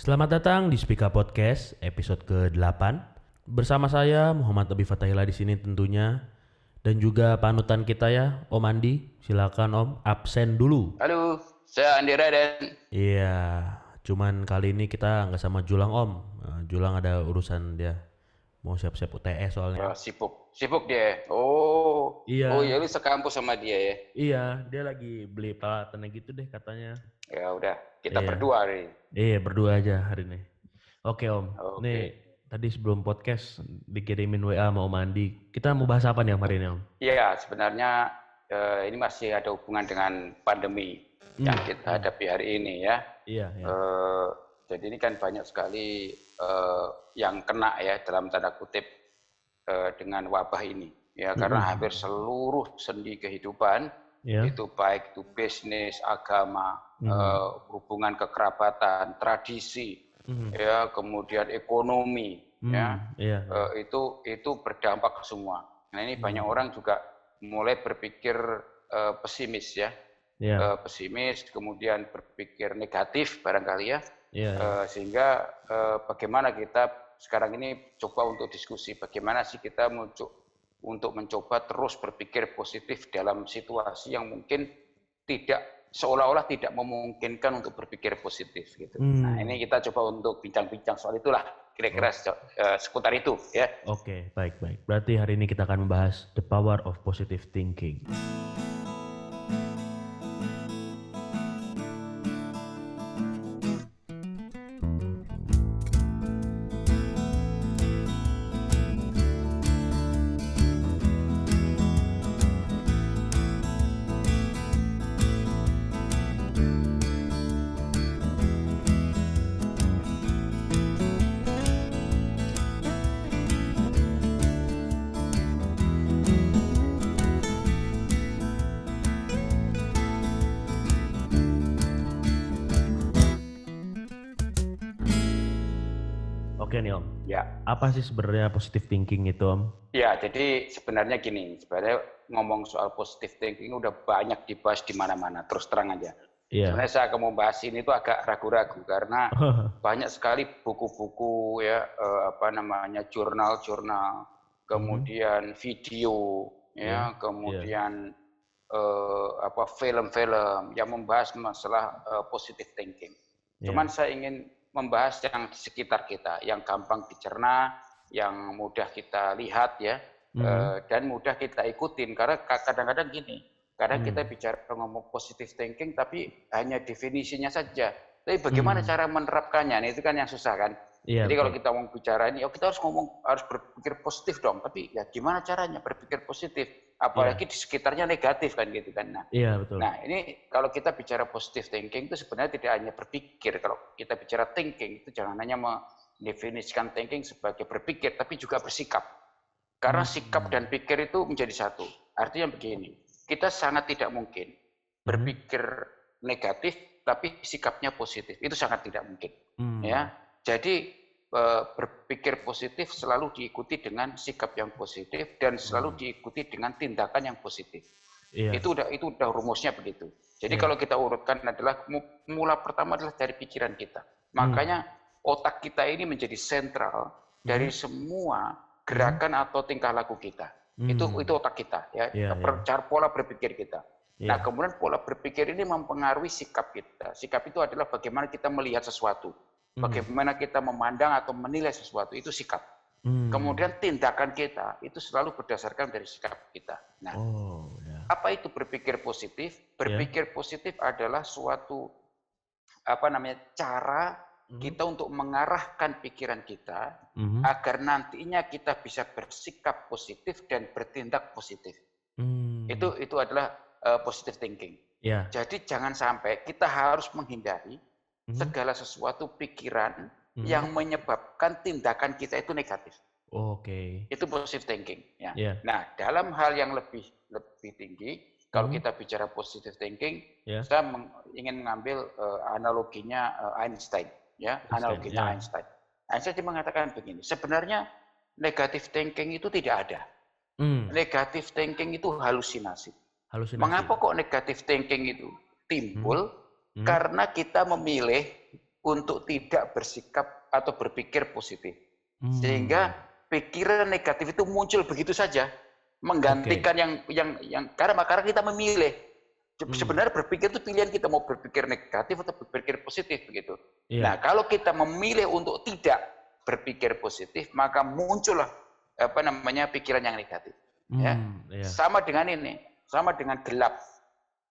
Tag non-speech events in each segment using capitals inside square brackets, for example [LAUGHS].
Selamat datang di Spika Podcast episode ke-8. Bersama saya Muhammad Abi Fatahila di sini tentunya dan juga panutan kita ya Om Andi. Silakan Om absen dulu. Halo, saya Andi Raden. Iya, cuman kali ini kita nggak sama Julang Om. Eh, Julang ada urusan dia mau siap-siap UTS soalnya. Oh, sibuk, sibuk dia. Oh, Iya. Oh, ya lu sekampus sama dia ya. Iya, dia lagi beli peralatannya gitu deh katanya. Ya udah, kita Iya. berdua hari. ini. Iya, berdua aja hari ini. Oke Om, Oke. nih tadi sebelum podcast dikirimin WA sama Om Andi. Kita mau bahas apa nih hari ini Om? Iya, sebenarnya eh, ini masih ada hubungan dengan pandemi yang Hmm, kita hadapi hari ini ya. Iya, iya. Eh, jadi ini kan banyak sekali eh, yang kena ya dalam tanda kutip eh, dengan wabah ini. Ya, karena Mm-mm. hampir seluruh sendi kehidupan Iya. itu baik itu bisnis, agama, Mhm. eh, hubungan kekerabatan, tradisi, Mhm. ya kemudian ekonomi, Hmm, ya Iya. eh, itu itu berdampak ke semua. Nah ini banyak Hmm. orang juga mulai berpikir eh, pesimis ya, Iya. Eh, pesimis, kemudian berpikir negatif barangkali ya, Iya. iya. Eh, sehingga eh, bagaimana kita sekarang ini coba untuk diskusi bagaimana sih kita muncul untuk mencoba terus berpikir positif dalam situasi yang mungkin tidak seolah-olah tidak memungkinkan untuk berpikir positif gitu. Nah Hmm. ini kita coba untuk bincang-bincang soal itulah kira-kira se- eh, seputar itu ya. Oke, baik baik. Berarti hari ini kita akan membahas the power of positive thinking. Apa sih sebenarnya positive thinking itu Om? Ya, jadi sebenarnya gini, sebenarnya ngomong soal positive thinking udah banyak dibahas di mana-mana, terus terang aja. Iya. Sebenarnya saya akan membahas ini tuh agak ragu-ragu karena [LAUGHS] banyak sekali buku-buku ya eh, apa namanya jurnal-jurnal, kemudian video ya, kemudian eh, apa film-film yang membahas masalah eh, positive thinking. Iya. Cuman saya ingin membahas yang di sekitar kita, yang gampang dicerna, yang mudah kita lihat ya, Mhm. eh, dan mudah kita ikutin. Karena ka- kadang-kadang gini, kadang Hmm. kita bicara ngomong positive thinking, tapi hanya definisinya saja. Tapi bagaimana Hmm. cara menerapkannya? Nah, itu kan yang susah kan. Iya. Jadi kalau betul. kita mau bicara ini, oh kita harus ngomong, harus berpikir positif dong. Tapi ya gimana caranya berpikir positif? Apalagi di sekitarnya negatif kan gitu kan. Nah, Iya betul. Nah, ini kalau kita bicara positive thinking itu sebenarnya tidak hanya berpikir. Kalau kita bicara thinking itu jangan hanya mendefinisikan thinking sebagai berpikir, tapi juga bersikap. Karena Hmm. sikap dan pikir itu menjadi satu. Artinya begini, kita sangat tidak mungkin berpikir negatif tapi sikapnya positif. Itu sangat tidak mungkin. Hmm. Ya, jadi berpikir positif selalu diikuti dengan sikap yang positif dan selalu Hmm. diikuti dengan tindakan yang positif. Iya. Itu udah itu udah rumusnya begitu. Jadi Iya. kalau kita urutkan adalah mu- mula pertama adalah dari pikiran kita. Hmm. Makanya otak kita ini menjadi sentral dari semua gerakan atau tingkah laku kita. Itu Hmm. itu otak kita ya. Iya, Per- Cara pola berpikir kita. Iya. Nah, kemudian pola berpikir ini mempengaruhi sikap kita. Sikap itu adalah bagaimana kita melihat sesuatu. Hmm. Bagaimana kita memandang atau menilai sesuatu itu sikap. Hmm. Kemudian tindakan kita itu selalu berdasarkan dari sikap kita. Nah, Oh ya. apa itu berpikir positif? Berpikir positif adalah suatu apa namanya cara Mhm. kita untuk mengarahkan pikiran kita Mhm. agar nantinya kita bisa bersikap positif dan bertindak positif. Hmm. Itu itu adalah uh, positive thinking. Ya. Jadi jangan sampai kita harus menghindari. Segala sesuatu pikiran Mhm. yang menyebabkan tindakan kita itu negatif. Oke. Itu positive thinking. Ya. Iya. Nah, dalam hal yang lebih lebih tinggi, kalau Mhm. kita bicara positive thinking, Ya. saya meng- ingin mengambil eh, analoginya eh, Einstein, ya, Einstein, analoginya ya. Einstein. Einstein mengatakan begini, sebenarnya negative thinking itu tidak ada. Hmm. Negative thinking itu halusinasi. Halusinasi. Mengapa kok negative thinking itu timbul? Hmm. Karena kita memilih untuk tidak bersikap atau berpikir positif. Hmm. Sehingga pikiran negatif itu muncul begitu saja, menggantikan okay. yang yang yang karena karena kita memilih. Hmm. Sebenarnya berpikir itu pilihan kita mau berpikir negatif atau berpikir positif begitu. Yeah. Nah, kalau kita memilih untuk tidak berpikir positif, maka muncullah apa namanya pikiran yang negatif. Ya. Hmm, ya. Yeah. Sama dengan ini, sama dengan gelap.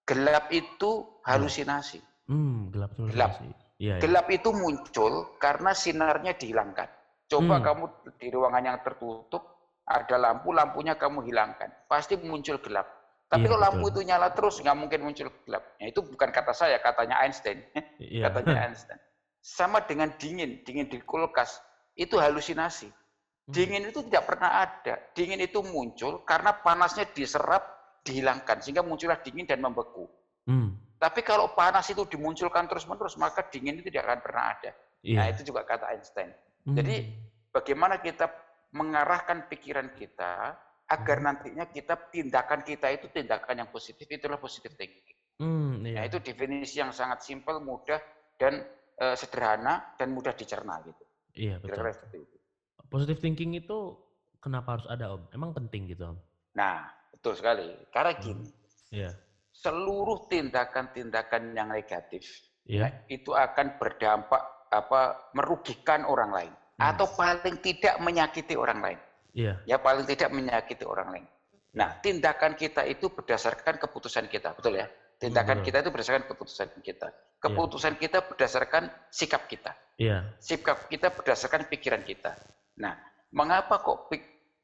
Gelap itu halusinasi. Hmm, gelap itu gelap. Ya, ya. Gelap itu muncul karena sinarnya dihilangkan. Coba hmm. kamu di ruangan yang tertutup, ada lampu, lampunya kamu hilangkan. Pasti muncul gelap. Tapi iya, kalau lampu betul. itu nyala terus, nggak mungkin muncul gelap. Ya, itu bukan kata saya, katanya Einstein. [LAUGHS] Iya. katanya [LAUGHS] Einstein. Sama dengan dingin, dingin di kulkas, itu halusinasi. Hmm. Dingin itu tidak pernah ada. Dingin itu muncul karena panasnya diserap, dihilangkan. Sehingga muncullah dingin dan membeku. Hmm. Tapi kalau panas itu dimunculkan terus-menerus, maka dingin itu tidak akan pernah ada. Iya. Nah itu juga kata Einstein. Hmm. Jadi bagaimana kita mengarahkan pikiran kita agar hmm. nantinya kita tindakan kita itu tindakan yang positif itulah positif thinking. Hmm, iya. Nah, itu definisi yang sangat simpel, mudah dan uh, sederhana dan mudah dicerna gitu. Iya betul. Kira -kira itu. Positive thinking itu kenapa harus ada om? Emang penting gitu om? Nah betul sekali. Karena hmm. gini, iya. Seluruh tindakan-tindakan yang negatif ya, itu akan berdampak apa merugikan orang lain hmm. atau paling tidak menyakiti orang lain. Iya. Ya paling tidak menyakiti orang lain. Nah, tindakan kita itu berdasarkan keputusan kita, betul ya? Tindakan betul. kita itu berdasarkan keputusan kita. Keputusan iya. kita berdasarkan sikap kita. Iya. Sikap kita berdasarkan pikiran kita. Nah, mengapa kok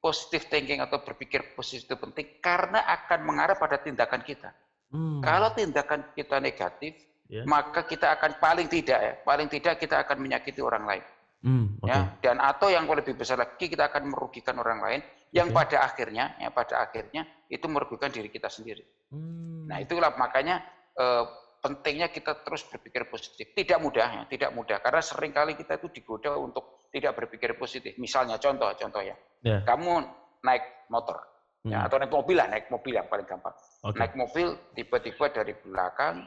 positive thinking atau berpikir positif itu penting? Karena akan mengarah pada tindakan kita. Hmm. Kalau tindakan kita negatif, yeah. maka kita akan paling tidak ya, paling tidak kita akan menyakiti orang lain. Hmm, okay. ya dan atau yang lebih besar lagi kita akan merugikan orang lain yang okay. pada akhirnya ya pada akhirnya itu merugikan diri kita sendiri hmm. nah itulah makanya eh, pentingnya kita terus berpikir positif tidak mudah ya tidak mudah karena sering kali kita itu digoda untuk tidak berpikir positif misalnya contoh contoh ya yeah. kamu naik motor ya, hmm. ya atau naik mobil lah naik mobil yang paling gampang okay. naik mobil tiba-tiba dari belakang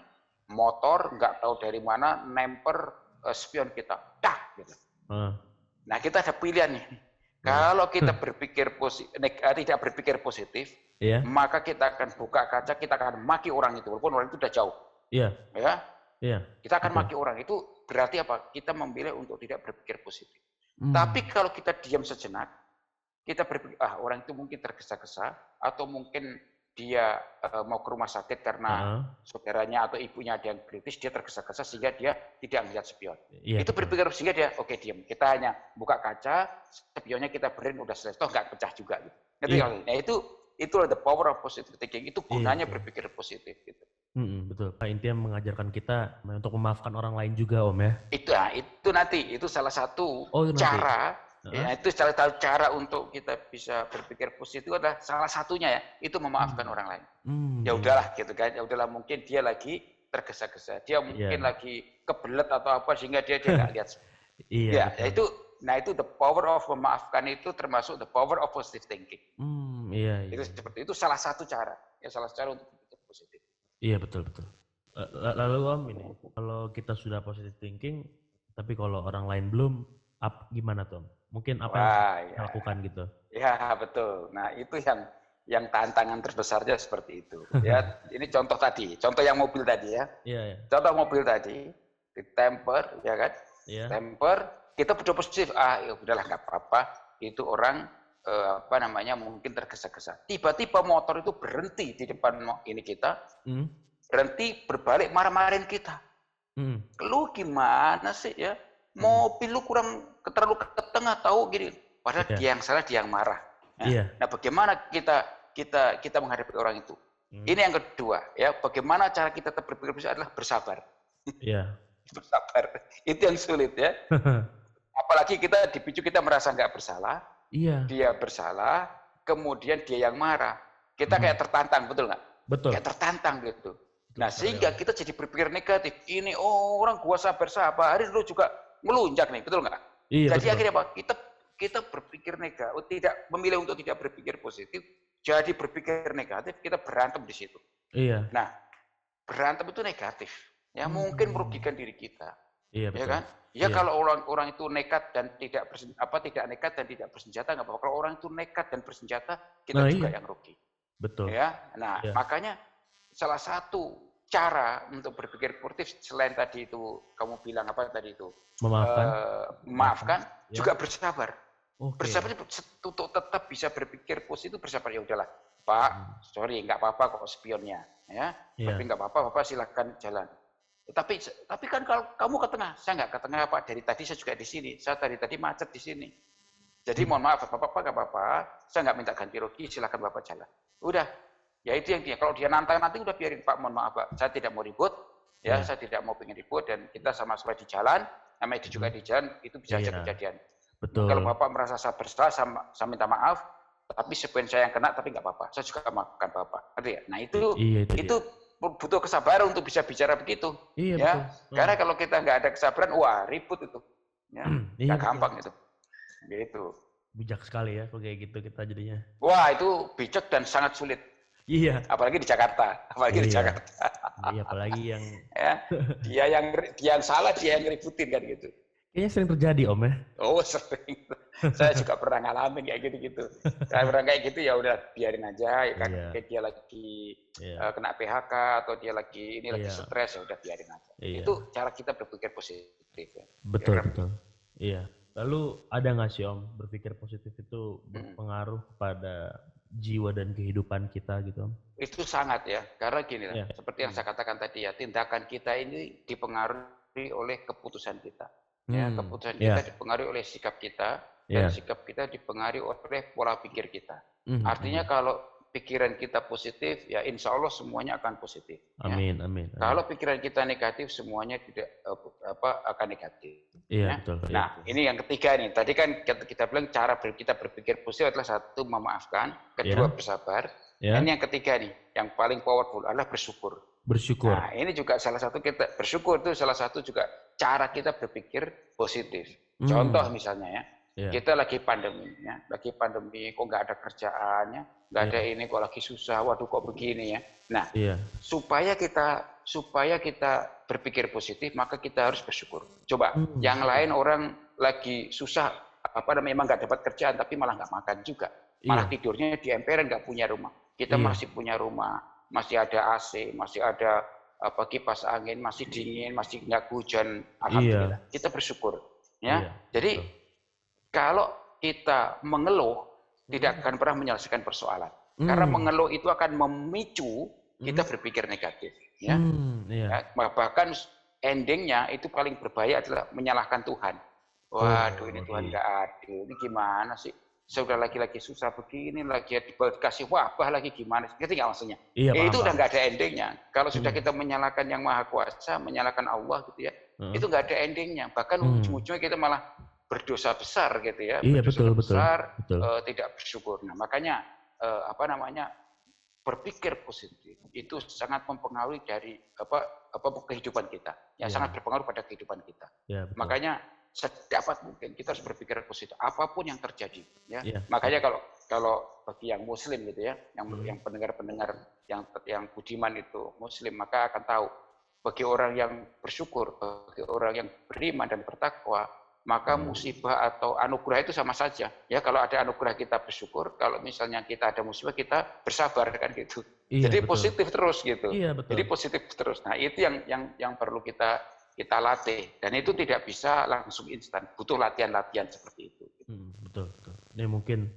motor nggak tahu dari mana nemper uh, spion kita dah gitu Nah kita ada pilihan nih. Kalau kita [LAUGHS] berpikir positif, eh, tidak berpikir positif, yeah. maka kita akan buka kaca, kita akan maki orang itu, walaupun orang itu sudah jauh. Iya. Yeah. Ya. Yeah. Kita akan okay. maki orang itu berarti apa? Kita memilih untuk tidak berpikir positif. Hmm. Tapi kalau kita diam sejenak, kita berpikir, ah orang itu mungkin tergesa-gesa, atau mungkin dia uh, mau ke rumah sakit karena uh -huh. saudaranya atau ibunya ada yang kritis, dia tergesa-gesa sehingga dia tidak melihat spion. Ya, itu berpikir sehingga dia oke okay, diam. Kita hanya buka kaca, spionnya kita berin udah selesai, toh nggak pecah juga gitu. ya. Nah itu itu the power of positive thinking. Itu iya, gunanya ya, berpikir positif gitu. Hmm, betul. Pak Intinya mengajarkan kita untuk memaafkan orang lain juga Om ya. Itu ya, itu nanti itu salah satu oh, cara Ya, itu salah satu cara untuk kita bisa berpikir positif adalah salah satunya ya, itu memaafkan hmm. orang lain. Hmm. Ya udahlah gitu kan, ya udahlah mungkin dia lagi tergesa-gesa, dia mungkin yeah. lagi kebelet atau apa sehingga dia dia nggak lihat. [LAUGHS] iya. Ya, ya itu nah itu the power of memaafkan itu termasuk the power of positive thinking. Hmm, iya, iya. Itu seperti itu salah satu cara, ya salah satu cara untuk berpikir positif. Iya betul betul. Lalu Om ini, kalau kita sudah positive thinking, tapi kalau orang lain belum, up gimana tuh? Mungkin apa Wah, yang ya. lakukan gitu? Ya betul. Nah itu yang yang tantangan terbesarnya seperti itu. [LAUGHS] Ya ini contoh tadi, contoh yang mobil tadi ya. Iya. Ya. Contoh mobil tadi di temper, ya kan? Ya. Temper, kita betul positif. Ah ya udahlah nggak apa-apa. Itu orang eh, apa namanya mungkin tergesa-gesa. Tiba-tiba motor itu berhenti di depan ini kita, hmm. berhenti berbalik marah-marahin kita. Hmm. Lu gimana sih ya? Hmm. Mobil lu kurang terlalu ke tengah tahu gini. Padahal yeah. dia yang salah, dia yang marah. Nah, yeah. nah bagaimana kita kita kita menghadapi orang itu? Hmm. Ini yang kedua ya. Bagaimana cara kita tetap berpikir adalah bersabar. Yeah. [LAUGHS] bersabar. Itu yang sulit ya. [LAUGHS] Apalagi kita dipicu kita merasa nggak bersalah. Iya. Dia bersalah, kemudian dia yang marah. Kita hmm. kayak tertantang, betul nggak? Betul. Kayak tertantang gitu. Nah, sehingga kita jadi berpikir negatif. Ini oh, orang gua sabar sabar, hari lu juga melunjak nih, betul nggak? Iya, jadi betul. akhirnya apa? Kita kita berpikir negatif, tidak memilih untuk tidak berpikir positif, jadi berpikir negatif, kita berantem di situ. Iya. Nah, berantem itu negatif, ya hmm. mungkin merugikan diri kita. Iya, ya betul. Ya kan? Ya iya. kalau orang-orang itu nekat dan tidak bersen, apa tidak nekat dan tidak bersenjata nggak apa-apa. Kalau orang itu nekat dan bersenjata, kita nah, juga iya. yang rugi. Betul. Ya. Nah, iya. makanya salah satu cara untuk berpikir positif selain tadi itu kamu bilang apa tadi itu memaafkan, uh, memaafkan ya. juga bersabar. Okay. Bersabar untuk tetap bisa berpikir positif bersabar ya udahlah Pak, hmm. sorry nggak apa-apa kok spionnya ya, yeah. tapi nggak apa-apa, bapak silakan jalan. Tapi tapi kan kalau kamu ke tengah, saya nggak ke tengah Pak. Dari tadi saya juga di sini, saya tadi tadi macet di sini. Jadi hmm. mohon maaf, bapak-bapak nggak apa-apa, saya nggak minta ganti rugi, silakan bapak jalan. Udah, ya itu yang dia. Kalau dia nantang nanti udah biarin Pak, mohon maaf Pak, saya tidak mau ribut, ya, ya. saya tidak mau pengen ribut dan kita sama-sama di jalan, namanya itu juga hmm. di jalan, itu bisa ya. kejadian. Betul. Kalau bapak merasa saya bersalah, saya, saya minta maaf, tapi sebenarnya saya yang kena, tapi nggak apa-apa. Saya juga maafkan bapak. Ngerti ya? Nah itu, iya, itu, itu butuh kesabaran untuk bisa bicara begitu. Iya, ya. Betul. Karena kalau kita nggak ada kesabaran, wah ribut itu. Ya, iya, gampang itu. Gitu. Bijak sekali ya kalau kayak gitu kita jadinya. Wah itu bijak dan sangat sulit. Iya. Apalagi di Jakarta, apalagi iya. di Jakarta. Iya, apalagi yang [LAUGHS] ya, dia yang dia yang salah dia yang ributin kan gitu. Kayaknya sering terjadi Om ya. Oh sering. Saya juga pernah ngalamin kayak gitu-gitu. Saya pernah kayak gitu ya udah biarin aja ya kan. Yeah. Kayak dia lagi yeah. uh, kena PHK atau dia lagi ini lagi yeah. stres ya udah biarin aja. Yeah. Itu cara kita berpikir positif ya. Betul ya, betul. Iya. Lalu ada nggak sih Om berpikir positif itu berpengaruh hmm. pada jiwa dan kehidupan kita gitu? Itu sangat ya. Karena gini lah, yeah. seperti yang saya katakan tadi ya, tindakan kita ini dipengaruhi oleh keputusan kita. Ya, hmm, keputusan yeah. kita dipengaruhi oleh sikap kita dan yeah. sikap kita dipengaruhi oleh pola pikir kita. Mm -hmm. Artinya hmm. kalau pikiran kita positif, ya insya Allah semuanya akan positif. Amin, ya. amin, amin. Kalau pikiran kita negatif, semuanya tidak apa akan negatif. Iya, ya. betul. Iya, nah, iya. ini yang ketiga nih. Tadi kan kita bilang cara kita berpikir positif adalah satu memaafkan, kedua yeah. bersabar. Yeah. Ini yang ketiga nih, yang paling powerful adalah bersyukur. Bersyukur. Nah, ini juga salah satu kita bersyukur itu salah satu juga cara kita berpikir positif. Hmm. Contoh misalnya ya, yeah. kita lagi pandemi ya, lagi pandemi kok nggak ada kerjaannya, nggak yeah. ada ini kok lagi susah, waduh kok begini ya. Nah, yeah. supaya kita supaya kita berpikir positif, maka kita harus bersyukur. Coba, hmm. yang lain orang lagi susah, apa namanya, memang nggak dapat kerjaan, tapi malah nggak makan juga. Malah yeah. tidurnya di emperan nggak punya rumah. Kita yeah. masih punya rumah, masih ada AC, masih ada apa kipas angin, masih dingin, masih nggak hujan. Alhamdulillah. Iya. Kita bersyukur. Ya. Iya, Jadi betul. Kalau kita mengeluh tidak akan pernah menyelesaikan persoalan. Hmm. Karena mengeluh itu akan memicu kita hmm. berpikir negatif. Ya. Hmm, iya. ya. Bahkan endingnya itu paling berbahaya adalah menyalahkan Tuhan. Waduh, oh, ini Tuhan iya. nggak adil. Ini gimana sih? saya udah lagi-lagi susah begini, lagi dikasih wabah lagi gimana, ngerti nggak maksudnya? Iya, ya, itu udah nggak ada endingnya. Kalau sudah hmm. kita menyalahkan yang maha kuasa, menyalahkan Allah gitu ya, hmm. itu nggak ada endingnya. Bahkan hmm. ujung-ujungnya kita malah berdosa besar gitu ya, iya, berdosa betul, besar, betul. Uh, tidak bersyukur. Nah makanya uh, apa namanya berpikir positif itu sangat mempengaruhi dari apa apa kehidupan kita, yang ya. sangat berpengaruh pada kehidupan kita. Ya, Makanya sedapat mungkin kita harus berpikir positif apa pun yang terjadi ya yeah. makanya kalau kalau bagi yang muslim gitu ya yang hmm. yang pendengar-pendengar yang yang budiman itu muslim maka akan tahu bagi orang yang bersyukur bagi orang yang beriman dan bertakwa maka hmm. musibah atau anugerah itu sama saja. Ya kalau ada anugerah kita bersyukur kalau misalnya kita ada musibah kita bersabar kan gitu. Iya, jadi betul. positif terus gitu. Iya, betul. jadi positif terus. Nah itu yang yang yang perlu kita kita latih. Dan itu tidak bisa langsung instan. Butuh latihan-latihan seperti itu. Hmm, betul betul. Ini mungkin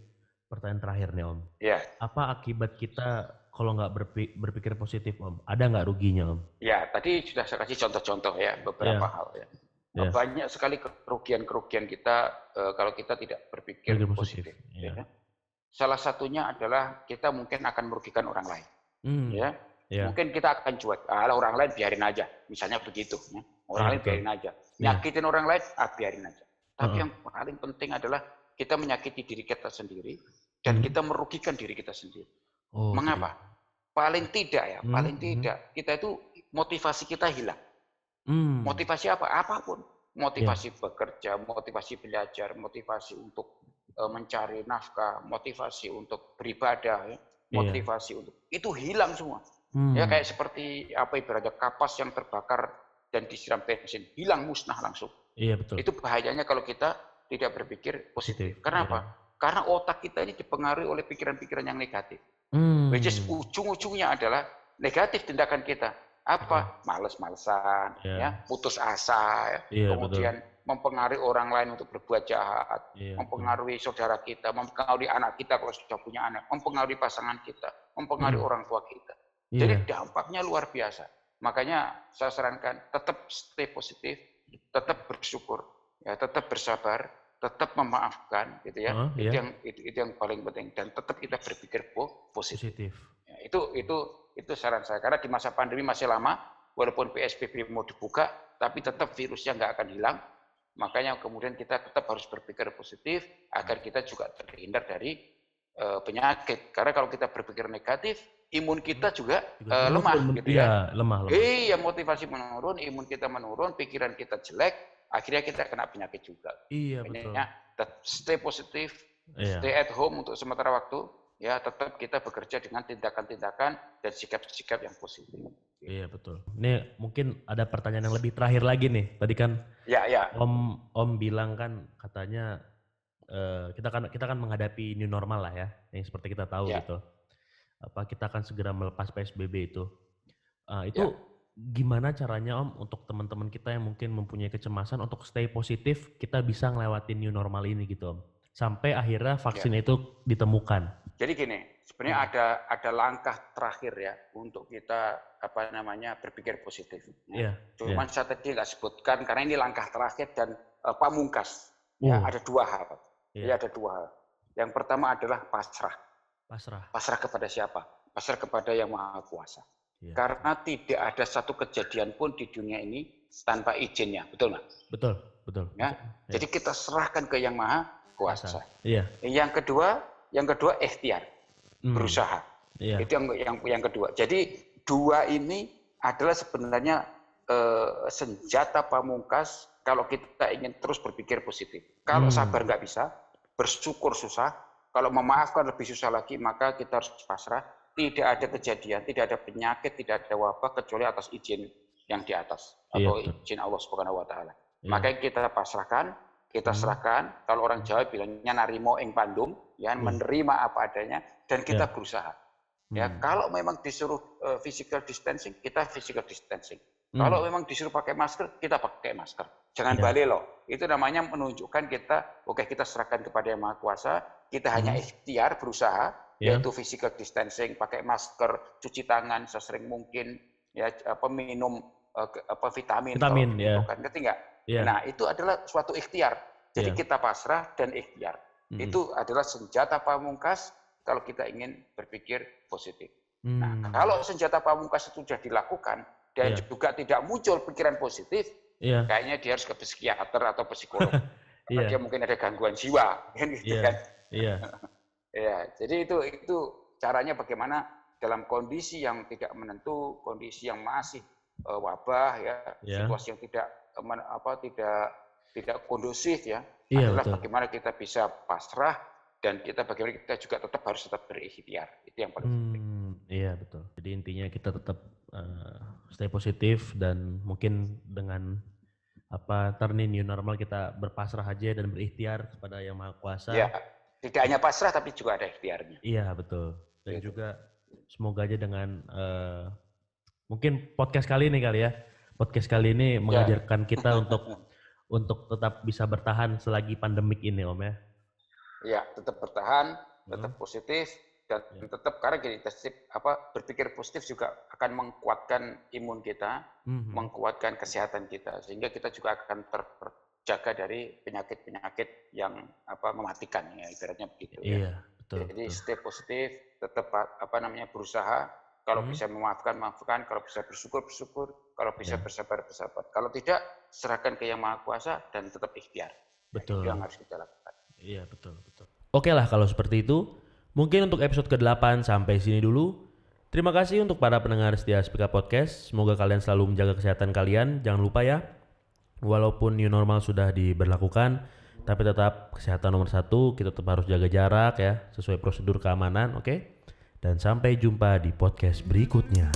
pertanyaan terakhir nih om. Ya apa akibat kita kalau nggak berpikir positif om? Ada nggak ruginya om? Ya tadi sudah saya kasih contoh-contoh ya beberapa ya. hal ya Ya. Banyak sekali kerugian-kerugian kita uh, kalau kita tidak berpikir positif. positif. Ya. Ya. Salah satunya adalah kita mungkin akan merugikan orang lain. Hmm. Ya. Ya. Mungkin kita akan cuek. Ah, orang lain biarin aja. Misalnya begitu. Ya. Orang ya, lain biarin aja. Ya. Nyakitin ya. orang lain, ah biarin aja. Tapi uh -huh. yang paling penting adalah kita menyakiti diri kita sendiri dan hmm. kita merugikan diri kita sendiri. Oh, Mengapa? Okay. Paling tidak ya, hmm. paling hmm. tidak kita itu motivasi kita hilang. Hmm. Motivasi apa? Apa pun. Motivasi yeah. bekerja, motivasi belajar, motivasi untuk uh, mencari nafkah, motivasi untuk beribadah, ya. Iya. motivasi yeah. untuk itu hilang semua. Ya, hmm. Ya kayak seperti apa ibaratnya kapas yang terbakar dan disiram bensin, hilang musnah langsung. Iya betul. Itu bahayanya kalau kita tidak berpikir positif. positif. Karena iya. apa? Karena otak kita ini dipengaruhi oleh pikiran-pikiran yang negatif. Hmm. Which is ujung-ujungnya adalah negatif tindakan kita. Apa? Males-malesan, yeah. ya, putus asa, ya. Yeah, kemudian betul. mempengaruhi orang lain untuk berbuat jahat, yeah, mempengaruhi betul. saudara kita, mempengaruhi anak kita kalau sudah punya anak, mempengaruhi pasangan kita, mempengaruhi hmm. orang tua kita. Yeah. Jadi dampaknya luar biasa. Makanya saya sarankan tetap stay positif, tetap bersyukur, ya tetap bersabar, tetap memaafkan, gitu ya. Uh, itu yeah. yang itu, itu yang paling penting dan tetap kita berpikir positif. positif. Ya, itu itu itu saran saya karena di masa pandemi masih lama, walaupun PSBB mau dibuka, tapi tetap virusnya nggak akan hilang. Makanya kemudian kita tetap harus berpikir positif agar kita juga terhindar dari uh, penyakit. Karena kalau kita berpikir negatif, imun kita juga, juga uh, lemah, gitu ya. ya. lemah, lemah. Iya, motivasi menurun, imun kita menurun, pikiran kita jelek, akhirnya kita kena penyakit juga. Iya betul. stay positif, iya. stay at home untuk sementara waktu, ya tetap kita bekerja dengan tindakan-tindakan dan sikap-sikap yang positif. Iya betul. Ini mungkin ada pertanyaan yang lebih terakhir lagi nih. Tadi kan ya, ya. Om Om bilang kan katanya uh, kita kan kita kan menghadapi new normal lah ya, yang seperti kita tahu ya. gitu. Apa kita akan segera melepas PSBB itu. Uh, itu ya gimana caranya Om untuk teman-teman kita yang mungkin mempunyai kecemasan untuk stay positif kita bisa ngelewatin new normal ini gitu Om sampai akhirnya vaksin ya. itu ditemukan. Jadi gini, sebenarnya hmm. ada ada langkah terakhir ya untuk kita apa namanya berpikir positif. Ya. Cuman ya. saya tadi nggak sebutkan karena ini langkah terakhir dan uh, pamungkas. Ya, oh. Ya ada dua hal. Ya. ya ada dua hal. Yang pertama adalah pasrah. Pasrah. Pasrah kepada siapa? Pasrah kepada yang maha kuasa. Ya. Karena tidak ada satu kejadian pun di dunia ini tanpa izinnya, betul nggak? Betul, betul. Ya? ya. Jadi kita serahkan ke yang maha kuasa. Iya. Yang kedua, yang kedua ikhtiar, hmm. berusaha. Iya. Itu yang yang yang kedua. Jadi dua ini adalah sebenarnya eh, senjata pamungkas kalau kita ingin terus berpikir positif. Kalau hmm. sabar nggak bisa, bersyukur susah. Kalau memaafkan lebih susah lagi, maka kita harus pasrah tidak ada kejadian, tidak ada penyakit, tidak ada wabah kecuali atas izin yang di atas atau iya, izin Allah Subhanahu wa taala. Iya. Makanya kita pasrahkan, kita hmm. serahkan, kalau orang Jawa bilangnya narimo ing pandum, ya hmm. menerima apa adanya dan kita yeah. berusaha. Ya, hmm. kalau memang disuruh uh, physical distancing, kita physical distancing. Hmm. Kalau memang disuruh pakai masker, kita pakai masker. Jangan yeah. balik loh. Itu namanya menunjukkan kita, oke okay, kita serahkan kepada Yang Maha Kuasa, kita hmm. hanya ikhtiar berusaha, yeah. yaitu physical distancing, pakai masker, cuci tangan sesering mungkin, ya apa minum uh, apa vitamin, vitamin toh, ya. gitu kan, ngerti nggak? Yeah. Nah itu adalah suatu ikhtiar. Jadi yeah. kita pasrah dan ikhtiar. Mm. Itu adalah senjata pamungkas kalau kita ingin berpikir positif. Mm. Nah kalau senjata pamungkas itu sudah dilakukan dan yeah. juga tidak muncul pikiran positif, yeah. kayaknya dia harus ke psikiater atau psikolog. [LAUGHS] yeah. dia mungkin ada gangguan jiwa, [LAUGHS] kan gitu yeah. kan? Iya. [LAUGHS] Ya, jadi itu itu caranya bagaimana dalam kondisi yang tidak menentu, kondisi yang masih uh, wabah ya, yeah. situasi yang tidak apa tidak tidak kondusif ya, yeah, adalah betul. bagaimana kita bisa pasrah dan kita bagaimana kita juga tetap harus tetap berikhtiar. Itu yang paling hmm, penting. Iya, betul. Jadi intinya kita tetap uh, stay positif dan mungkin dengan apa turning new normal kita berpasrah aja dan berikhtiar kepada yang maha kuasa. Ya tidak hanya pasrah tapi juga ada ikhtiarnya. Iya betul. Dan gitu. juga semoga aja dengan uh, mungkin podcast kali ini kali ya, podcast kali ini ya. mengajarkan kita [LAUGHS] untuk untuk tetap bisa bertahan selagi pandemik ini Om ya. Iya, tetap bertahan, tetap hmm. positif dan ya. tetap karena gini, apa berpikir positif juga akan menguatkan imun kita, hmm. menguatkan kesehatan kita sehingga kita juga akan ter, jaga dari penyakit-penyakit yang apa mematikan ya ibaratnya begitu ya. iya, ya. Betul, Jadi betul. stay positif, tetap apa namanya berusaha. Kalau hmm. bisa memaafkan maafkan, kalau bisa bersyukur bersyukur, kalau bisa ya. bersabar bersabar. Kalau tidak serahkan ke yang maha kuasa dan tetap ikhtiar. Betul. Itu yang harus kita lakukan. Iya betul betul. Oke lah kalau seperti itu. Mungkin untuk episode ke-8 sampai sini dulu. Terima kasih untuk para pendengar setia Spika Podcast. Semoga kalian selalu menjaga kesehatan kalian. Jangan lupa ya, walaupun new normal sudah diberlakukan, tapi tetap kesehatan nomor satu, kita tetap harus jaga jarak ya, sesuai prosedur keamanan, oke? Okay? Dan sampai jumpa di podcast berikutnya.